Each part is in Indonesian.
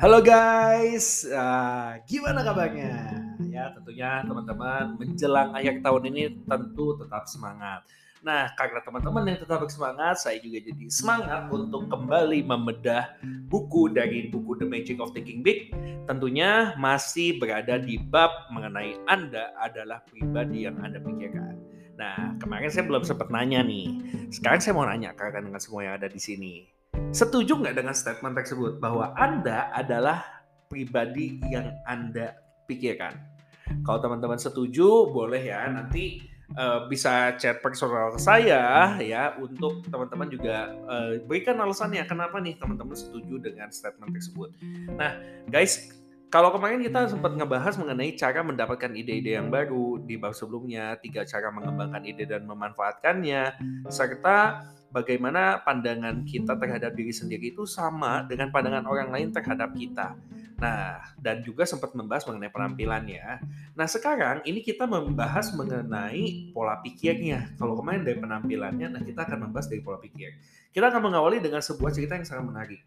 Halo guys, uh, gimana kabarnya? Ya tentunya teman-teman menjelang akhir tahun ini tentu tetap semangat. Nah karena teman-teman yang tetap bersemangat, saya juga jadi semangat untuk kembali membedah buku dari buku The Magic of Thinking Big. Tentunya masih berada di bab mengenai Anda adalah pribadi yang Anda pikirkan. Nah kemarin saya belum sempat nanya nih, sekarang saya mau nanya karena dengan semua yang ada di sini Setuju nggak dengan statement tersebut bahwa Anda adalah pribadi yang Anda pikirkan? Kalau teman-teman setuju, boleh ya nanti uh, bisa chat personal ke saya ya untuk teman-teman juga uh, berikan alasannya kenapa nih teman-teman setuju dengan statement tersebut. Nah, guys, kalau kemarin kita sempat ngebahas mengenai cara mendapatkan ide-ide yang baru di bab sebelumnya, tiga cara mengembangkan ide dan memanfaatkannya, serta bagaimana pandangan kita terhadap diri sendiri itu sama dengan pandangan orang lain terhadap kita. Nah, dan juga sempat membahas mengenai penampilannya. Nah, sekarang ini kita membahas mengenai pola pikirnya. Kalau kemarin dari penampilannya, nah kita akan membahas dari pola pikir. Kita akan mengawali dengan sebuah cerita yang sangat menarik.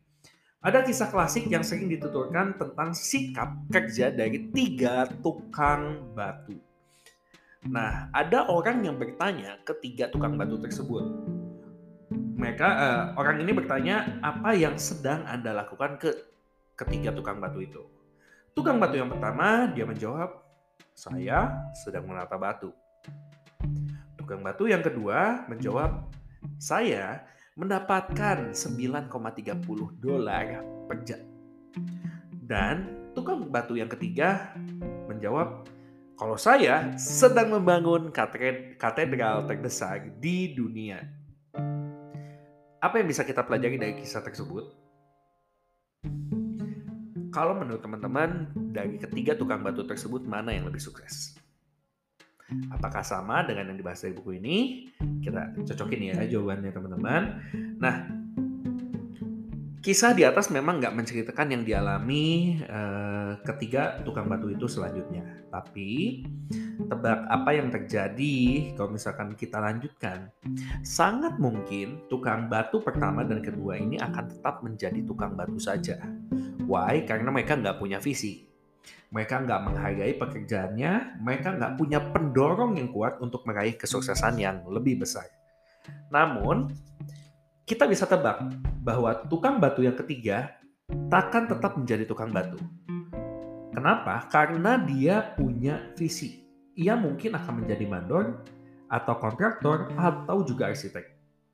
Ada kisah klasik yang sering dituturkan tentang sikap kerja dari tiga tukang batu. Nah, ada orang yang bertanya ke tiga tukang batu tersebut, mereka uh, orang ini bertanya apa yang sedang anda lakukan ke ketiga tukang batu itu. Tukang batu yang pertama dia menjawab, saya sedang menata batu. Tukang batu yang kedua menjawab, saya mendapatkan 9,30 dolar per jam. Dan tukang batu yang ketiga menjawab, kalau saya sedang membangun katedral terbesar di dunia. Apa yang bisa kita pelajari dari kisah tersebut? Kalau menurut teman-teman, dari ketiga tukang batu tersebut mana yang lebih sukses? Apakah sama dengan yang dibahas dari buku ini? Kita cocokin ya jawabannya teman-teman. Nah, kisah di atas memang nggak menceritakan yang dialami uh, ketiga tukang batu itu selanjutnya. Tapi tebak apa yang terjadi kalau misalkan kita lanjutkan. Sangat mungkin tukang batu pertama dan kedua ini akan tetap menjadi tukang batu saja. Why? Karena mereka nggak punya visi. Mereka nggak menghargai pekerjaannya, mereka nggak punya pendorong yang kuat untuk meraih kesuksesan yang lebih besar. Namun, kita bisa tebak bahwa tukang batu yang ketiga takkan tetap menjadi tukang batu. Kenapa? Karena dia punya visi ia mungkin akan menjadi mandor atau kontraktor atau juga arsitek.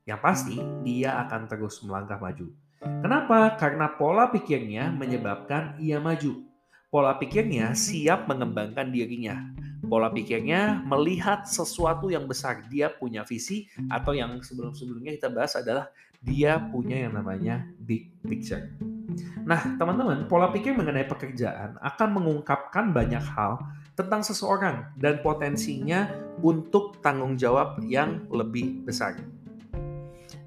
Yang pasti, dia akan terus melangkah maju. Kenapa? Karena pola pikirnya menyebabkan ia maju. Pola pikirnya siap mengembangkan dirinya. Pola pikirnya melihat sesuatu yang besar. Dia punya visi atau yang sebelum-sebelumnya kita bahas adalah dia punya yang namanya big picture. Nah, teman-teman, pola pikir mengenai pekerjaan akan mengungkapkan banyak hal tentang seseorang dan potensinya untuk tanggung jawab yang lebih besar.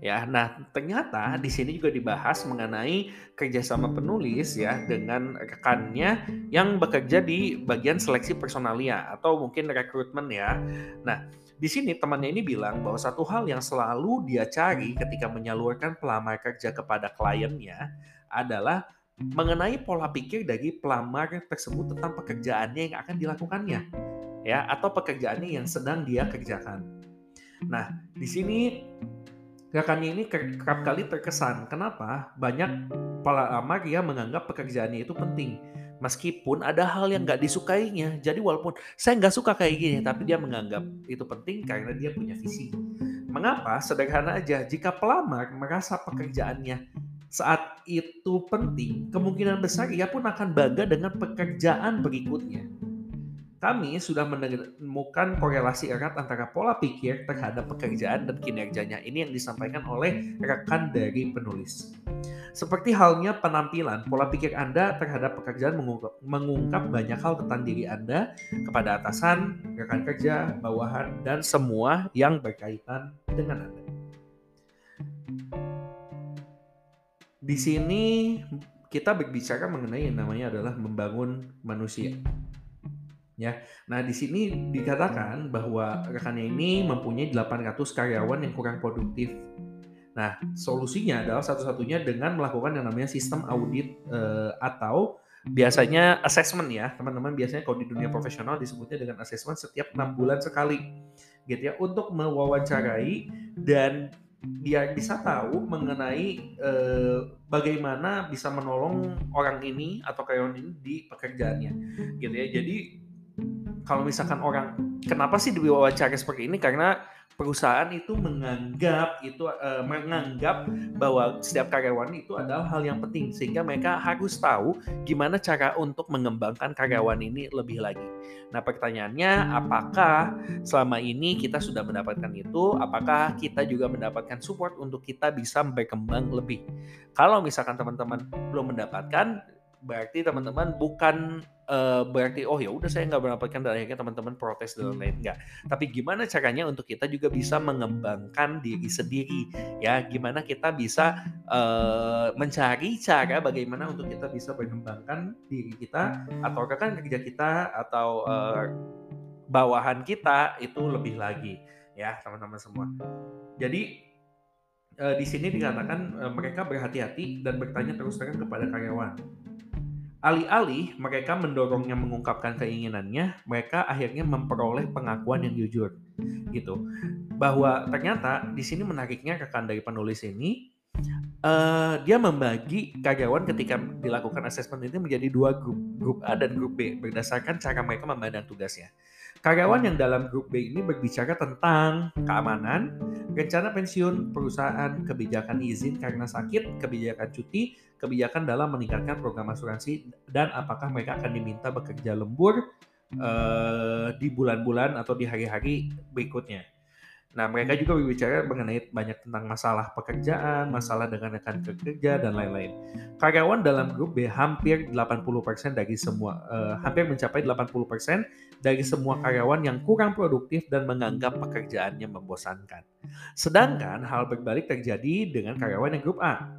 Ya, nah ternyata di sini juga dibahas mengenai kerjasama penulis ya dengan rekannya yang bekerja di bagian seleksi personalia atau mungkin rekrutmen ya. Nah, di sini temannya ini bilang bahwa satu hal yang selalu dia cari ketika menyalurkan pelamar kerja kepada kliennya adalah mengenai pola pikir dari pelamar tersebut tentang pekerjaannya yang akan dilakukannya ya atau pekerjaannya yang sedang dia kerjakan. Nah, di sini rekannya ini kerap kali terkesan. Kenapa? Banyak pelamar yang menganggap pekerjaannya itu penting. Meskipun ada hal yang nggak disukainya. Jadi walaupun saya nggak suka kayak gini, tapi dia menganggap itu penting karena dia punya visi. Mengapa? Sederhana aja. Jika pelamar merasa pekerjaannya saat itu penting, kemungkinan besar ia pun akan bangga dengan pekerjaan berikutnya. Kami sudah menemukan korelasi erat antara pola pikir terhadap pekerjaan dan kinerjanya. Ini yang disampaikan oleh rekan dari penulis. Seperti halnya penampilan, pola pikir Anda terhadap pekerjaan mengungkap, banyak hal tentang diri Anda kepada atasan, rekan kerja, bawahan, dan semua yang berkaitan dengan Anda. Di sini kita berbicara mengenai yang namanya adalah membangun manusia. Ya. Nah, di sini dikatakan bahwa rekannya ini mempunyai 800 karyawan yang kurang produktif. Nah, solusinya adalah satu-satunya dengan melakukan yang namanya sistem audit uh, atau biasanya assessment ya, teman-teman. Biasanya kalau di dunia profesional disebutnya dengan assessment setiap enam bulan sekali, gitu ya, untuk mewawancarai dan biar bisa tahu mengenai uh, bagaimana bisa menolong orang ini atau karyawan ini di pekerjaannya, gitu ya. Jadi kalau misalkan orang kenapa sih diwawancara seperti ini? Karena perusahaan itu menganggap itu uh, menganggap bahwa setiap karyawan itu adalah hal yang penting sehingga mereka harus tahu gimana cara untuk mengembangkan karyawan ini lebih lagi. Nah, pertanyaannya apakah selama ini kita sudah mendapatkan itu? Apakah kita juga mendapatkan support untuk kita bisa berkembang lebih? Kalau misalkan teman-teman belum mendapatkan berarti teman-teman bukan uh, berarti oh ya udah saya nggak mendapatkan dan akhirnya teman-teman protes dan lain enggak tapi gimana caranya untuk kita juga bisa mengembangkan diri sendiri? Ya gimana kita bisa uh, mencari cara bagaimana untuk kita bisa mengembangkan diri kita atau rekan kerja kita atau uh, bawahan kita itu lebih lagi. Ya teman-teman semua. Jadi uh, di sini dikatakan uh, mereka berhati-hati dan bertanya terus terang kepada karyawan Alih-alih mereka mendorongnya mengungkapkan keinginannya, mereka akhirnya memperoleh pengakuan yang jujur. Gitu. Bahwa ternyata di sini menariknya rekan dari penulis ini uh, dia membagi karyawan ketika dilakukan asesmen ini menjadi dua grup, grup A dan grup B berdasarkan cara mereka memandang tugasnya. Karyawan yang dalam grup B ini berbicara tentang keamanan, rencana pensiun, perusahaan, kebijakan izin karena sakit, kebijakan cuti, kebijakan dalam meningkatkan program asuransi, dan apakah mereka akan diminta bekerja lembur uh, di bulan-bulan atau di hari-hari berikutnya. Nah, mereka juga berbicara mengenai banyak tentang masalah pekerjaan, masalah dengan rekan kerja, dan lain-lain. Karyawan dalam grup B hampir 80% dari semua, uh, hampir mencapai 80% dari semua karyawan yang kurang produktif dan menganggap pekerjaannya membosankan. Sedangkan hal berbalik terjadi dengan karyawan yang grup A.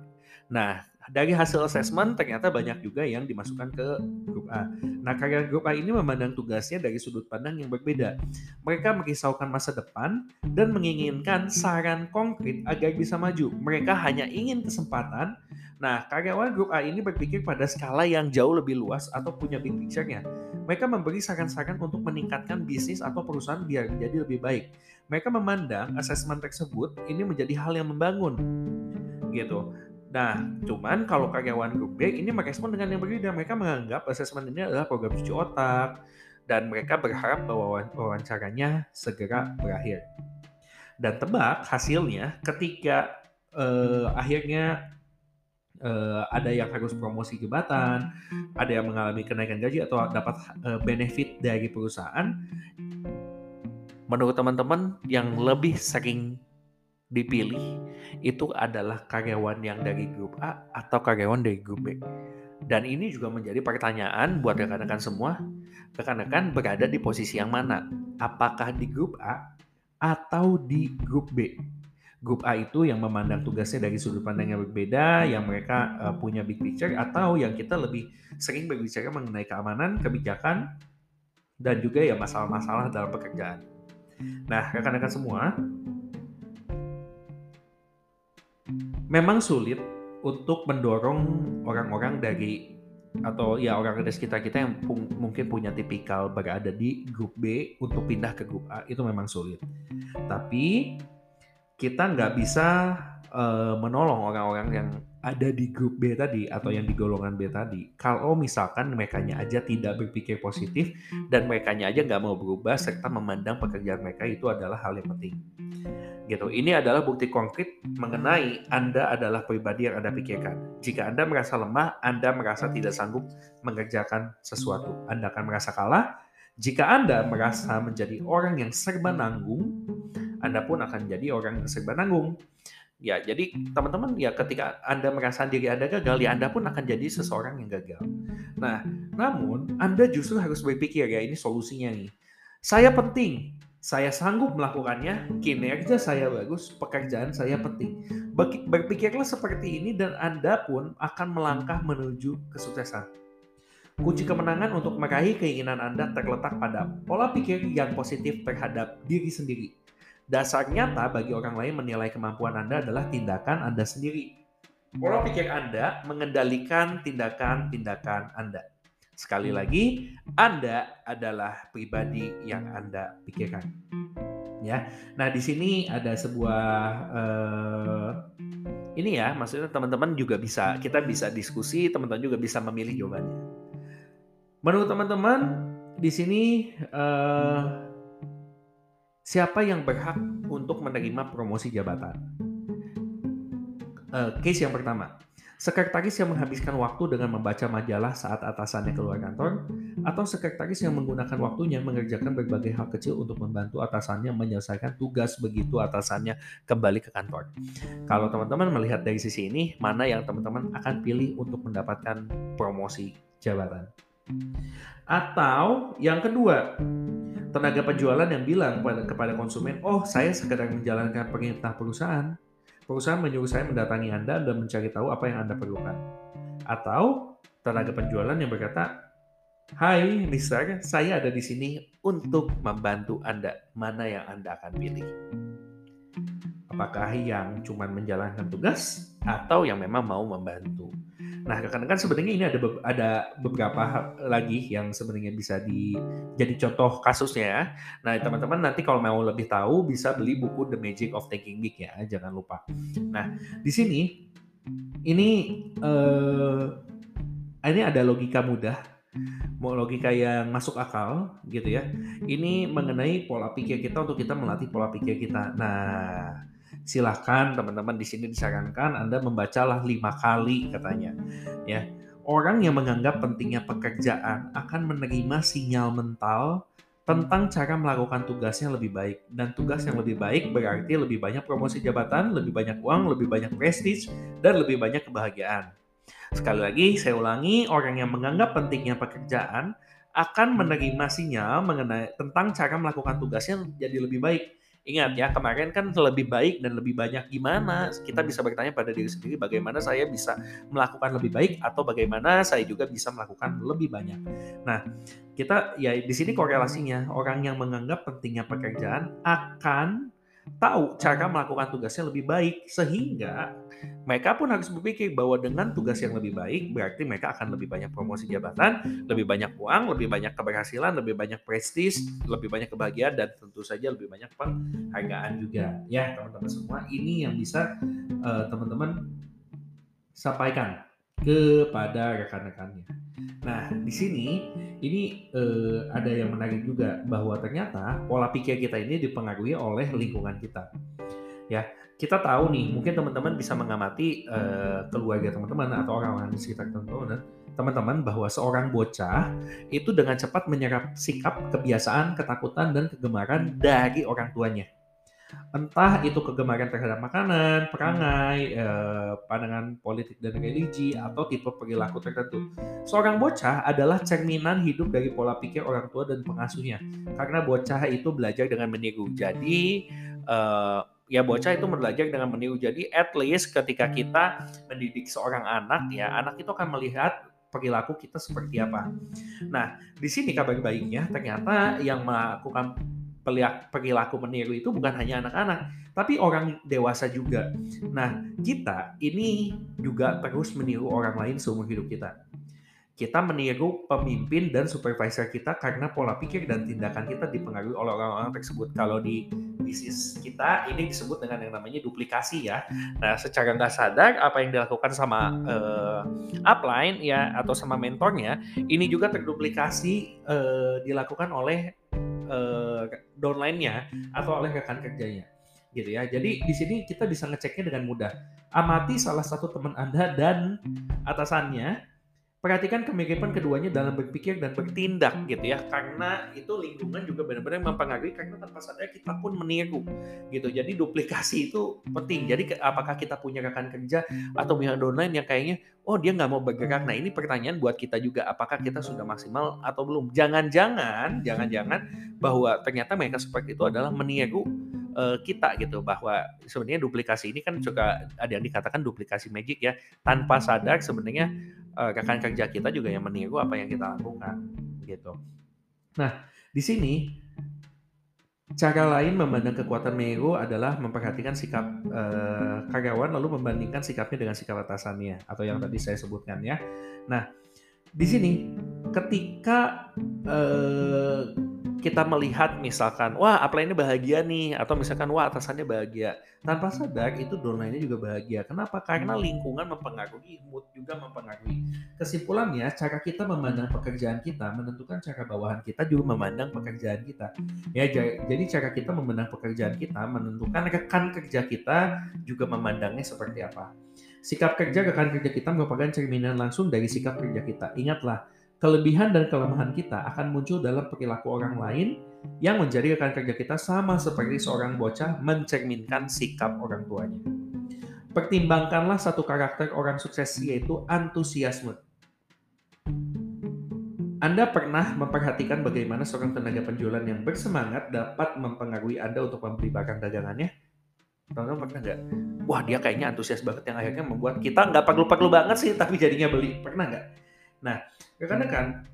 Nah, dari hasil assessment ternyata banyak juga yang dimasukkan ke grup A. Nah, karyawan grup A ini memandang tugasnya dari sudut pandang yang berbeda. Mereka merisaukan masa depan dan menginginkan saran konkret agar bisa maju. Mereka hanya ingin kesempatan. Nah, karyawan grup A ini berpikir pada skala yang jauh lebih luas atau punya big picture-nya. Mereka memberi saran-saran untuk meningkatkan bisnis atau perusahaan biar menjadi lebih baik. Mereka memandang asesmen tersebut ini menjadi hal yang membangun gitu. Nah, cuman kalau karyawan grup B ini merespon dengan yang berbeda. Mereka menganggap asesmen ini adalah program cuci otak dan mereka berharap bahwa wawancaranya segera berakhir. Dan tebak hasilnya ketika uh, akhirnya uh, ada yang harus promosi jabatan, ada yang mengalami kenaikan gaji atau dapat uh, benefit dari perusahaan. Menurut teman-teman yang lebih sering dipilih itu adalah karyawan yang dari grup A atau karyawan dari grup B. Dan ini juga menjadi pertanyaan buat rekan-rekan semua. Rekan-rekan berada di posisi yang mana? Apakah di grup A atau di grup B? Grup A itu yang memandang tugasnya dari sudut pandang yang berbeda, yang mereka uh, punya big picture, atau yang kita lebih sering berbicara mengenai keamanan, kebijakan, dan juga ya masalah-masalah dalam pekerjaan. Nah, rekan-rekan semua, memang sulit untuk mendorong orang-orang dari atau ya orang dari sekitar kita yang mungkin punya tipikal berada di grup B untuk pindah ke grup A itu memang sulit. Tapi kita nggak bisa uh, menolong orang-orang yang ada di grup B tadi atau yang di golongan B tadi. Kalau misalkan mereka aja tidak berpikir positif dan mereka aja nggak mau berubah serta memandang pekerjaan mereka itu adalah hal yang penting gitu. Ini adalah bukti konkret mengenai Anda adalah pribadi yang Anda pikirkan. Jika Anda merasa lemah, Anda merasa tidak sanggup mengerjakan sesuatu. Anda akan merasa kalah. Jika Anda merasa menjadi orang yang serba nanggung, Anda pun akan menjadi orang yang serba nanggung. Ya, jadi teman-teman ya ketika Anda merasa diri Anda gagal, ya Anda pun akan jadi seseorang yang gagal. Nah, namun Anda justru harus berpikir ya ini solusinya nih. Saya penting, saya sanggup melakukannya, kinerja saya bagus, pekerjaan saya penting. Berpikirlah seperti ini dan Anda pun akan melangkah menuju kesuksesan. Kunci kemenangan untuk meraih keinginan Anda terletak pada pola pikir yang positif terhadap diri sendiri. Dasar nyata bagi orang lain menilai kemampuan Anda adalah tindakan Anda sendiri. Pola pikir Anda mengendalikan tindakan-tindakan Anda. Sekali lagi, Anda adalah pribadi yang Anda pikirkan. Ya. Nah, di sini ada sebuah uh, ini ya, maksudnya teman-teman juga bisa kita bisa diskusi, teman-teman juga bisa memilih jawabannya. Menurut teman-teman, di sini uh, Siapa yang berhak untuk menerima promosi jabatan? Uh, case yang pertama, sekretaris yang menghabiskan waktu dengan membaca majalah saat atasannya keluar kantor, atau sekretaris yang menggunakan waktunya mengerjakan berbagai hal kecil untuk membantu atasannya menyelesaikan tugas begitu atasannya kembali ke kantor. Kalau teman-teman melihat dari sisi ini, mana yang teman-teman akan pilih untuk mendapatkan promosi jabatan? Atau yang kedua, tenaga penjualan yang bilang kepada, kepada konsumen, oh saya sekedar menjalankan perintah perusahaan. Perusahaan menyuruh saya mendatangi Anda dan mencari tahu apa yang Anda perlukan. Atau tenaga penjualan yang berkata, Hai Mister, saya ada di sini untuk membantu Anda. Mana yang Anda akan pilih? Apakah yang cuma menjalankan tugas atau yang memang mau membantu? Nah, rekan-rekan sebenarnya ini ada be ada beberapa lagi yang sebenarnya bisa di jadi contoh kasusnya. Ya. Nah, teman-teman nanti kalau mau lebih tahu bisa beli buku The Magic of Thinking Big ya, jangan lupa. Nah, di sini ini uh, ini ada logika mudah mau logika yang masuk akal gitu ya. Ini mengenai pola pikir kita untuk kita melatih pola pikir kita. Nah, silahkan teman-teman di sini disarankan Anda membacalah lima kali katanya. Ya, orang yang menganggap pentingnya pekerjaan akan menerima sinyal mental tentang cara melakukan tugasnya lebih baik dan tugas yang lebih baik berarti lebih banyak promosi jabatan, lebih banyak uang, lebih banyak prestis dan lebih banyak kebahagiaan. Sekali lagi saya ulangi, orang yang menganggap pentingnya pekerjaan akan menerima sinyal mengenai tentang cara melakukan tugasnya jadi lebih baik Ingat ya, kemarin kan lebih baik dan lebih banyak gimana? Kita bisa bertanya pada diri sendiri bagaimana saya bisa melakukan lebih baik atau bagaimana saya juga bisa melakukan lebih banyak. Nah, kita ya di sini korelasinya. Orang yang menganggap pentingnya pekerjaan akan tahu cara melakukan tugasnya lebih baik sehingga mereka pun harus berpikir bahwa dengan tugas yang lebih baik berarti mereka akan lebih banyak promosi jabatan, lebih banyak uang, lebih banyak keberhasilan, lebih banyak prestis, lebih banyak kebahagiaan dan tentu saja lebih banyak penghargaan juga. Ya, teman-teman semua ini yang bisa uh, teman-teman sampaikan kepada rekan-rekannya. Nah, di sini ini uh, ada yang menarik juga bahwa ternyata pola pikir kita ini dipengaruhi oleh lingkungan kita. Ya, kita tahu nih, mungkin teman-teman bisa mengamati uh, keluarga teman-teman atau orang-orang di sekitar teman-teman teman-teman bahwa seorang bocah itu dengan cepat menyerap sikap, kebiasaan, ketakutan dan kegemaran dari orang tuanya. Entah itu kegemaran terhadap makanan, perangai, eh, pandangan politik dan religi, atau tipe perilaku tertentu. Seorang bocah adalah cerminan hidup dari pola pikir orang tua dan pengasuhnya. Karena bocah itu belajar dengan meniru. Jadi, eh, ya bocah itu belajar dengan meniru. Jadi at least ketika kita mendidik seorang anak ya, anak itu akan melihat perilaku kita seperti apa. Nah, di sini kabar baiknya ternyata yang melakukan perilaku meniru itu bukan hanya anak-anak, tapi orang dewasa juga. Nah, kita ini juga terus meniru orang lain seumur hidup kita kita meniru pemimpin dan supervisor kita karena pola pikir dan tindakan kita dipengaruhi oleh orang-orang tersebut. Kalau di bisnis kita ini disebut dengan yang namanya duplikasi ya. Nah, secara nggak sadar apa yang dilakukan sama uh, upline ya atau sama mentornya ini juga terduplikasi uh, dilakukan oleh uh, downline-nya atau oleh rekan kerjanya gitu ya. Jadi di sini kita bisa ngeceknya dengan mudah. Amati salah satu teman Anda dan atasannya perhatikan kemiripan keduanya dalam berpikir dan bertindak gitu ya. Karena itu lingkungan juga benar-benar mempengaruhi karena tanpa sadar kita pun meniru gitu. Jadi duplikasi itu penting. Jadi apakah kita punya rekan kerja atau pihak online yang kayaknya oh dia nggak mau bergerak. Nah ini pertanyaan buat kita juga. Apakah kita sudah maksimal atau belum? Jangan-jangan jangan-jangan bahwa ternyata mereka seperti itu adalah meniru uh, kita gitu. Bahwa sebenarnya duplikasi ini kan juga ada yang dikatakan duplikasi magic ya. Tanpa sadar sebenarnya uh, rekan kerja kita juga yang meniru apa yang kita lakukan gitu. Nah di sini Cara lain memandang kekuatan Mego adalah memperhatikan sikap uh, karyawan lalu membandingkan sikapnya dengan sikap atasannya atau yang tadi saya sebutkan ya. Nah, di sini ketika uh, kita melihat misalkan wah upline ini bahagia nih atau misalkan wah atasannya bahagia. Tanpa sadar itu downline-nya juga bahagia. Kenapa? Karena lingkungan mempengaruhi mood juga mempengaruhi. Kesimpulannya cara kita memandang pekerjaan kita menentukan cara bawahan kita juga memandang pekerjaan kita. Ya jadi cara kita memandang pekerjaan kita menentukan rekan kerja kita juga memandangnya seperti apa. Sikap kerja rekan kerja kita merupakan cerminan langsung dari sikap kerja kita. Ingatlah kelebihan dan kelemahan kita akan muncul dalam perilaku orang lain yang menjadi rekan kerja kita sama seperti seorang bocah mencerminkan sikap orang tuanya. Pertimbangkanlah satu karakter orang sukses yaitu antusiasme. Anda pernah memperhatikan bagaimana seorang tenaga penjualan yang bersemangat dapat mempengaruhi Anda untuk membeli barang dagangannya? Teman-teman pernah nggak? Wah dia kayaknya antusias banget yang akhirnya membuat kita nggak perlu-perlu banget sih tapi jadinya beli. Pernah nggak? Nah, rekan-rekan,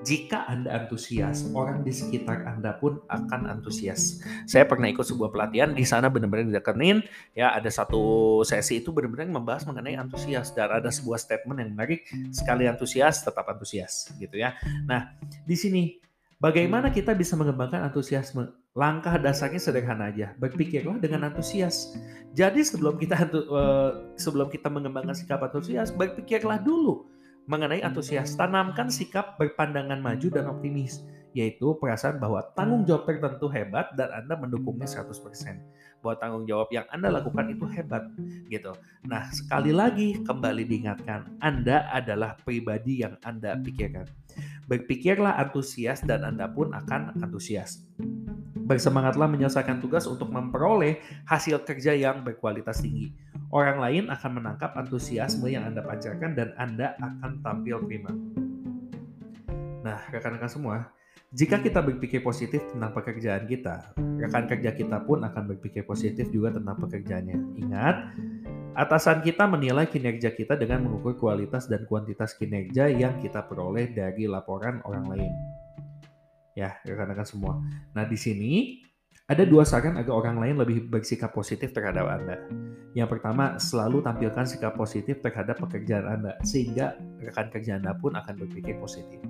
jika Anda antusias, orang di sekitar Anda pun akan antusias. Saya pernah ikut sebuah pelatihan di sana benar-benar dideketin, ya ada satu sesi itu benar-benar membahas mengenai antusias dan ada sebuah statement yang menarik, sekali antusias tetap antusias gitu ya. Nah, di sini bagaimana kita bisa mengembangkan antusiasme? Langkah dasarnya sederhana aja, berpikirlah dengan antusias. Jadi sebelum kita uh, sebelum kita mengembangkan sikap antusias, berpikirlah dulu mengenai antusias. Tanamkan sikap berpandangan maju dan optimis, yaitu perasaan bahwa tanggung jawab tertentu hebat dan Anda mendukungnya 100%. Bahwa tanggung jawab yang Anda lakukan itu hebat gitu. Nah, sekali lagi kembali diingatkan, Anda adalah pribadi yang Anda pikirkan. Berpikirlah antusias dan Anda pun akan antusias. Bersemangatlah menyelesaikan tugas untuk memperoleh hasil kerja yang berkualitas tinggi Orang lain akan menangkap antusiasme yang Anda pancarkan dan Anda akan tampil prima. Nah, rekan-rekan semua, jika kita berpikir positif tentang pekerjaan kita, rekan kerja kita pun akan berpikir positif juga tentang pekerjaannya. Ingat, atasan kita menilai kinerja kita dengan mengukur kualitas dan kuantitas kinerja yang kita peroleh dari laporan orang lain. Ya, rekan-rekan semua. Nah, di sini ada dua saran agar orang lain lebih bersikap positif terhadap Anda. Yang pertama, selalu tampilkan sikap positif terhadap pekerjaan Anda, sehingga rekan kerja Anda pun akan berpikir positif.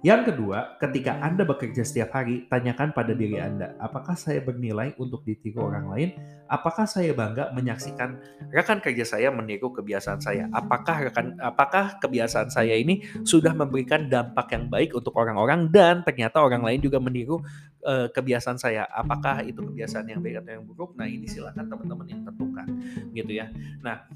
Yang kedua, ketika Anda bekerja setiap hari, tanyakan pada diri Anda, apakah saya bernilai untuk ditiru orang lain? Apakah saya bangga menyaksikan rekan kerja saya meniru kebiasaan saya? Apakah rekan apakah kebiasaan saya ini sudah memberikan dampak yang baik untuk orang-orang dan ternyata orang lain juga meniru uh, kebiasaan saya? Apakah itu kebiasaan yang baik atau yang buruk? Nah, ini silakan teman-teman yang tentukan gitu ya. Nah,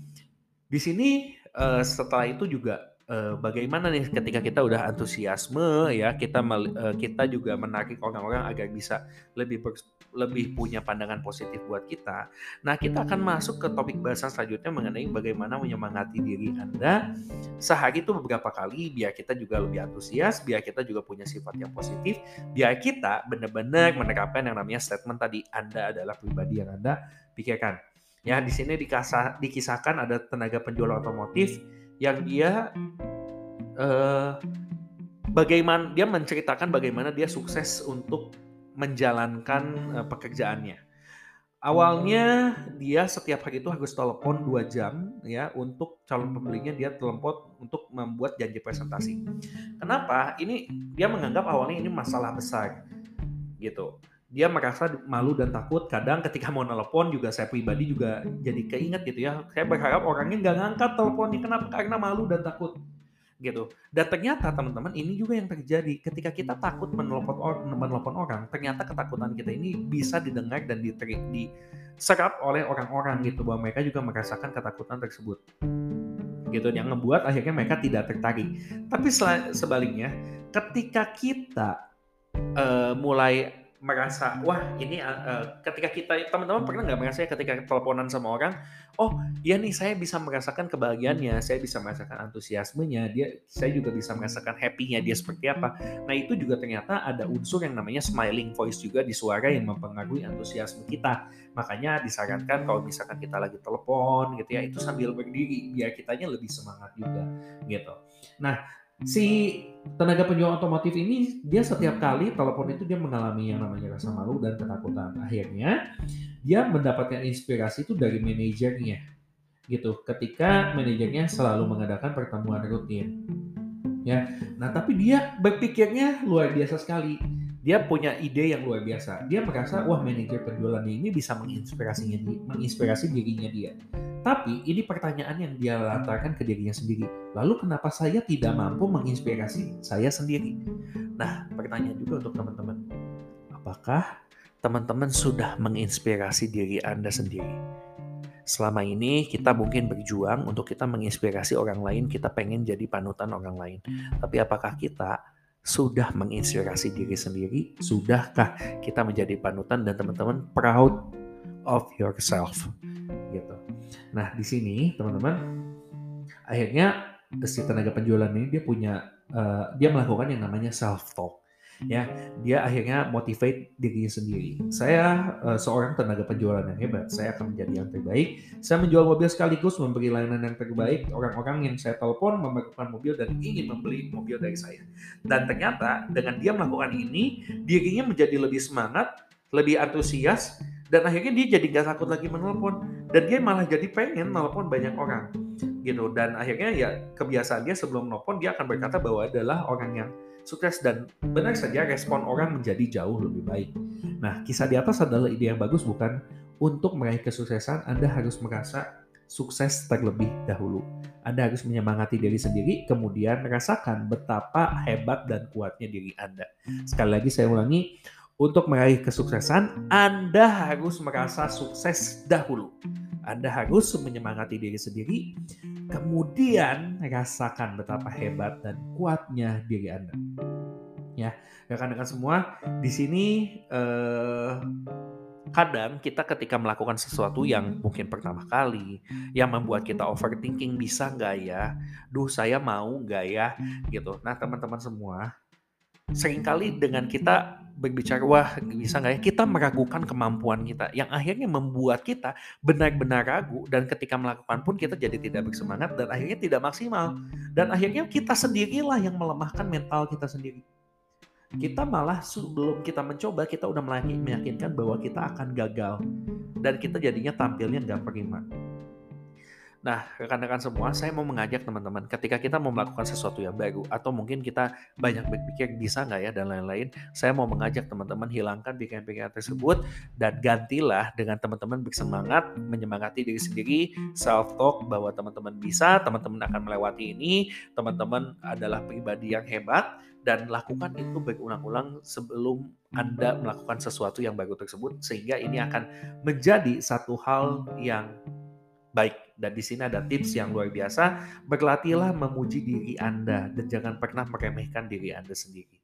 di sini uh, setelah itu juga uh, bagaimana nih ketika kita udah antusiasme ya kita uh, kita juga menarik orang-orang agar bisa lebih ber, lebih punya pandangan positif buat kita. Nah, kita akan masuk ke topik bahasan selanjutnya mengenai bagaimana menyemangati diri Anda sehari itu beberapa kali biar kita juga lebih antusias, biar kita juga punya sifat yang positif, biar kita benar-benar menerapkan yang namanya statement tadi Anda adalah pribadi yang Anda pikirkan. Ya, di sini dikisahkan ada tenaga penjual otomotif yang dia uh, bagaimana dia menceritakan bagaimana dia sukses untuk menjalankan uh, pekerjaannya. Awalnya dia setiap hari itu harus telepon dua jam ya untuk calon pembelinya dia telepon untuk membuat janji presentasi. Kenapa? Ini dia menganggap awalnya ini masalah besar gitu dia merasa malu dan takut. Kadang ketika mau nelpon juga saya pribadi juga jadi keinget gitu ya. Saya berharap orangnya nggak ngangkat teleponnya. Kenapa? Karena malu dan takut gitu. Dan ternyata teman-teman ini juga yang terjadi ketika kita takut menelpon orang, menelpon orang, ternyata ketakutan kita ini bisa didengar dan diterik, diserap oleh orang-orang gitu bahwa mereka juga merasakan ketakutan tersebut. Gitu yang ngebuat akhirnya mereka tidak tertarik. Tapi sebaliknya, ketika kita uh, mulai merasa wah ini uh, ketika kita teman-teman pernah nggak merasa ya ketika teleponan sama orang oh ya nih saya bisa merasakan kebahagiaannya saya bisa merasakan antusiasmenya dia saya juga bisa merasakan happy-nya dia seperti apa. Nah itu juga ternyata ada unsur yang namanya smiling voice juga di suara yang mempengaruhi antusiasme kita. Makanya disarankan kalau misalkan kita lagi telepon gitu ya itu sambil berdiri biar kitanya lebih semangat juga gitu. Nah si tenaga penjual otomotif ini dia setiap kali telepon itu dia mengalami yang namanya rasa malu dan ketakutan. Akhirnya dia mendapatkan inspirasi itu dari manajernya gitu. Ketika manajernya selalu mengadakan pertemuan rutin. Ya. Nah, tapi dia berpikirnya luar biasa sekali. Dia punya ide yang luar biasa. Dia merasa wah manajer penjualannya ini bisa menginspirasinya menginspirasi dirinya dia. Tapi ini pertanyaan yang dia lantarkan ke dirinya sendiri. Lalu kenapa saya tidak mampu menginspirasi saya sendiri? Nah, pertanyaan juga untuk teman-teman. Apakah teman-teman sudah menginspirasi diri Anda sendiri? Selama ini kita mungkin berjuang untuk kita menginspirasi orang lain, kita pengen jadi panutan orang lain. Tapi apakah kita sudah menginspirasi diri sendiri? Sudahkah kita menjadi panutan dan teman-teman proud of yourself? Gitu. Nah, di sini teman-teman akhirnya si tenaga penjualan ini dia punya uh, dia melakukan yang namanya self talk ya dia akhirnya motivate dirinya sendiri. Saya uh, seorang tenaga penjualan yang hebat. Saya akan menjadi yang terbaik. Saya menjual mobil sekaligus memberi layanan yang terbaik. Orang-orang yang saya telepon memerlukan mobil dan ingin membeli mobil dari saya. Dan ternyata dengan dia melakukan ini dirinya menjadi lebih semangat lebih antusias dan akhirnya dia jadi gak takut lagi menelpon. Dan dia malah jadi pengen menelpon banyak orang gitu. Dan akhirnya ya kebiasaan dia sebelum nelpon dia akan berkata bahwa adalah orang yang sukses dan benar saja respon orang menjadi jauh lebih baik. Nah, kisah di atas adalah ide yang bagus bukan untuk meraih kesuksesan Anda harus merasa sukses terlebih dahulu. Anda harus menyemangati diri sendiri, kemudian merasakan betapa hebat dan kuatnya diri Anda. Sekali lagi saya ulangi, untuk meraih kesuksesan, Anda harus merasa sukses dahulu. Anda harus menyemangati diri sendiri, kemudian rasakan betapa hebat dan kuatnya diri Anda. Ya, rekan-rekan semua, di sini eh, kadang kita ketika melakukan sesuatu yang mungkin pertama kali, yang membuat kita overthinking bisa nggak ya, duh saya mau nggak ya, gitu. Nah teman-teman semua, sering kali dengan kita berbicara wah bisa nggak ya? Kita meragukan kemampuan kita yang akhirnya membuat kita benar-benar ragu dan ketika melakukan pun kita jadi tidak bersemangat dan akhirnya tidak maksimal. Dan akhirnya kita sendirilah yang melemahkan mental kita sendiri. Kita malah sebelum kita mencoba kita udah meyakinkan bahwa kita akan gagal dan kita jadinya tampilnya nggak prima Nah, rekan-rekan semua, saya mau mengajak teman-teman ketika kita mau melakukan sesuatu yang baru atau mungkin kita banyak berpikir bisa nggak ya? dan lain-lain, saya mau mengajak teman-teman hilangkan pikiran-pikiran tersebut dan gantilah dengan teman-teman bersemangat, menyemangati diri sendiri, self talk bahwa teman-teman bisa, teman-teman akan melewati ini, teman-teman adalah pribadi yang hebat dan lakukan itu berulang-ulang sebelum Anda melakukan sesuatu yang baru tersebut sehingga ini akan menjadi satu hal yang baik dan di sini ada tips yang luar biasa, berlatihlah memuji diri Anda dan jangan pernah meremehkan diri Anda sendiri.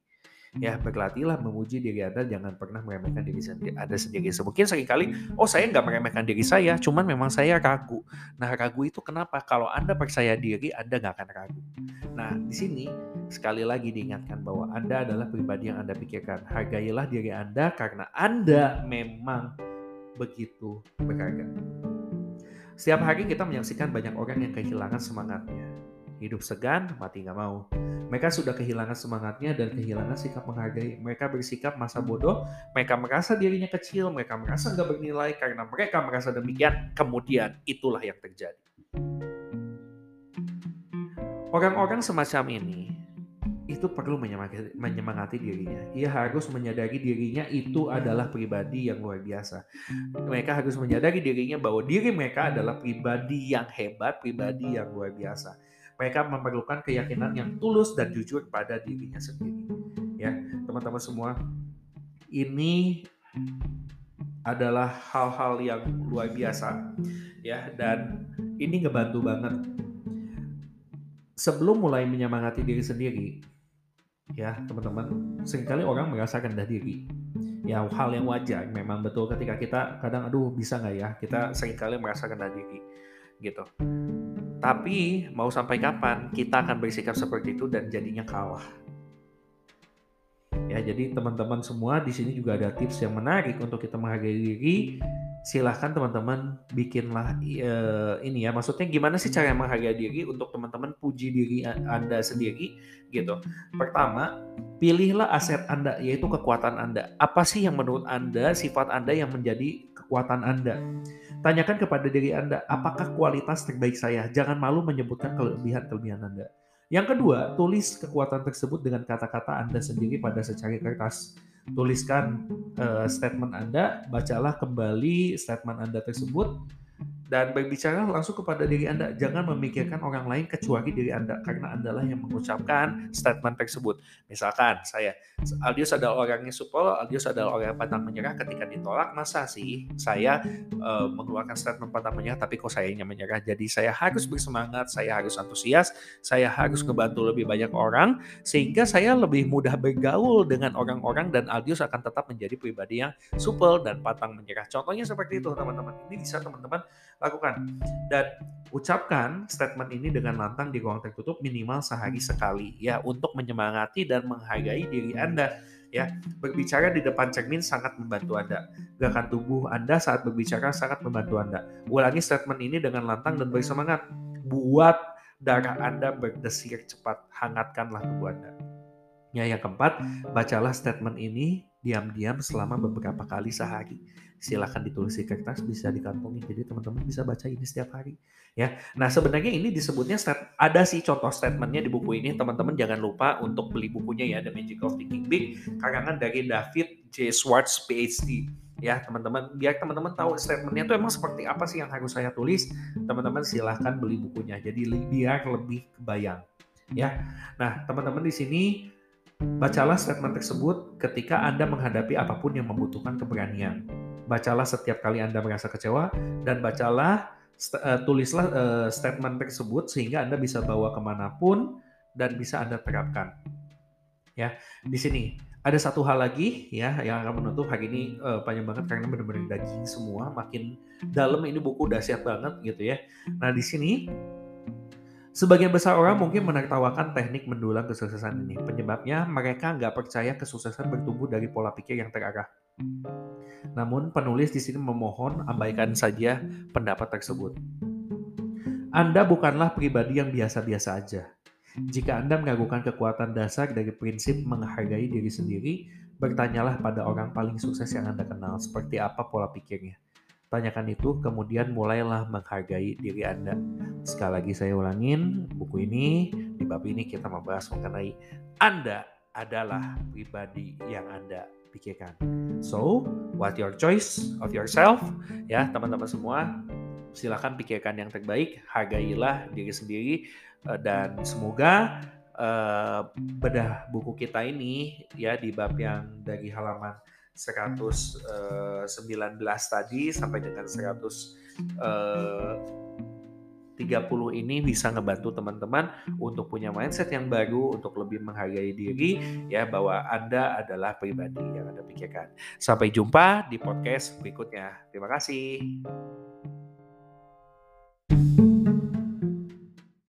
Ya, berlatihlah memuji diri Anda, jangan pernah meremehkan diri sendiri, Anda sendiri. Mungkin sering kali, oh saya nggak meremehkan diri saya, cuman memang saya ragu. Nah, ragu itu kenapa? Kalau Anda percaya diri, Anda nggak akan ragu. Nah, di sini sekali lagi diingatkan bahwa Anda adalah pribadi yang Anda pikirkan. Hargailah diri Anda karena Anda memang begitu berharga. Setiap hari kita menyaksikan banyak orang yang kehilangan semangatnya. Hidup segan, mati nggak mau. Mereka sudah kehilangan semangatnya dan kehilangan sikap menghargai. Mereka bersikap masa bodoh, mereka merasa dirinya kecil, mereka merasa nggak bernilai karena mereka merasa demikian. Kemudian itulah yang terjadi. Orang-orang semacam ini itu perlu menyemangati, menyemangati dirinya. Ia harus menyadari dirinya itu adalah pribadi yang luar biasa. Mereka harus menyadari dirinya bahwa diri mereka adalah pribadi yang hebat, pribadi yang luar biasa. Mereka memerlukan keyakinan yang tulus dan jujur pada dirinya sendiri. Ya, teman-teman semua, ini adalah hal-hal yang luar biasa ya dan ini ngebantu banget sebelum mulai menyemangati diri sendiri ya teman-teman. Seringkali orang merasa rendah diri. Ya hal yang wajar. Memang betul ketika kita kadang aduh bisa nggak ya? Kita sering kali merasa rendah diri gitu. Tapi mau sampai kapan kita akan bersikap seperti itu dan jadinya kalah. Ya jadi teman-teman semua di sini juga ada tips yang menarik untuk kita menghargai diri silahkan teman-teman bikinlah uh, ini ya. Maksudnya gimana sih cara menghargai diri untuk teman-teman puji diri anda sendiri gitu. Pertama pilihlah aset anda yaitu kekuatan anda. Apa sih yang menurut anda sifat anda yang menjadi kekuatan anda? Tanyakan kepada diri anda apakah kualitas terbaik saya? Jangan malu menyebutkan kelebihan-kelebihan anda. Yang kedua, tulis kekuatan tersebut dengan kata-kata Anda sendiri pada secari kertas tuliskan uh, statement Anda, bacalah kembali statement Anda tersebut dan berbicara langsung kepada diri Anda. Jangan memikirkan orang lain kecuali diri Anda karena Anda lah yang mengucapkan statement tersebut. Misalkan saya, Aldius adalah orangnya supel, Aldius adalah orang yang pantang menyerah ketika ditolak. Masa sih saya uh, mengeluarkan statement pantang menyerah tapi kok sayanya menyerah. Jadi saya harus bersemangat, saya harus antusias, saya harus ngebantu lebih banyak orang sehingga saya lebih mudah bergaul dengan orang-orang dan Aldius akan tetap menjadi pribadi yang supel dan pantang menyerah. Contohnya seperti itu teman-teman. Ini bisa teman-teman lakukan. Dan ucapkan statement ini dengan lantang di ruang tertutup minimal sehari sekali ya untuk menyemangati dan menghargai diri Anda ya. Berbicara di depan cermin sangat membantu Anda. Gerakan tubuh Anda saat berbicara sangat membantu Anda. Ulangi statement ini dengan lantang dan bersemangat buat darah Anda berdesir cepat hangatkanlah tubuh Anda. Ya yang keempat bacalah statement ini diam-diam selama beberapa kali sehari. Silahkan ditulis di kertas, bisa dikantongi. Jadi teman-teman bisa baca ini setiap hari. Ya, nah sebenarnya ini disebutnya ada sih contoh statementnya di buku ini. Teman-teman jangan lupa untuk beli bukunya ya, The Magic of Thinking Big, karangan dari David J. Schwartz, PhD ya teman-teman biar teman-teman tahu statementnya itu emang seperti apa sih yang harus saya tulis teman-teman silahkan beli bukunya jadi biar lebih kebayang ya nah teman-teman di sini Bacalah statement tersebut ketika Anda menghadapi apa pun yang membutuhkan keberanian. Bacalah setiap kali Anda merasa kecewa dan bacalah uh, tulislah uh, statement tersebut sehingga Anda bisa bawa ke mana pun dan bisa Anda terapkan. Ya, di sini ada satu hal lagi ya yang akan menutup hari ini uh, panjang banget karena benar-benar daging semua, makin dalam ini buku dahsyat banget gitu ya. Nah di sini Sebagian besar orang mungkin menertawakan teknik mendulang kesuksesan ini. Penyebabnya mereka nggak percaya kesuksesan bertumbuh dari pola pikir yang terarah. Namun penulis di sini memohon abaikan saja pendapat tersebut. Anda bukanlah pribadi yang biasa-biasa aja. Jika Anda meragukan kekuatan dasar dari prinsip menghargai diri sendiri, bertanyalah pada orang paling sukses yang Anda kenal, seperti apa pola pikirnya. Tanyakan itu, kemudian mulailah menghargai diri Anda. Sekali lagi saya ulangin, buku ini, di bab ini kita membahas mengenai Anda adalah pribadi yang Anda pikirkan. So, what your choice of yourself? Ya, teman-teman semua, silakan pikirkan yang terbaik, hargailah diri sendiri, eh, dan semoga uh, bedah buku kita ini ya di bab yang dari halaman 119 eh, tadi sampai dengan 130 eh, ini bisa ngebantu teman-teman untuk punya mindset yang baru untuk lebih menghargai diri ya bahwa Anda adalah pribadi yang Anda pikirkan. Sampai jumpa di podcast berikutnya. Terima kasih.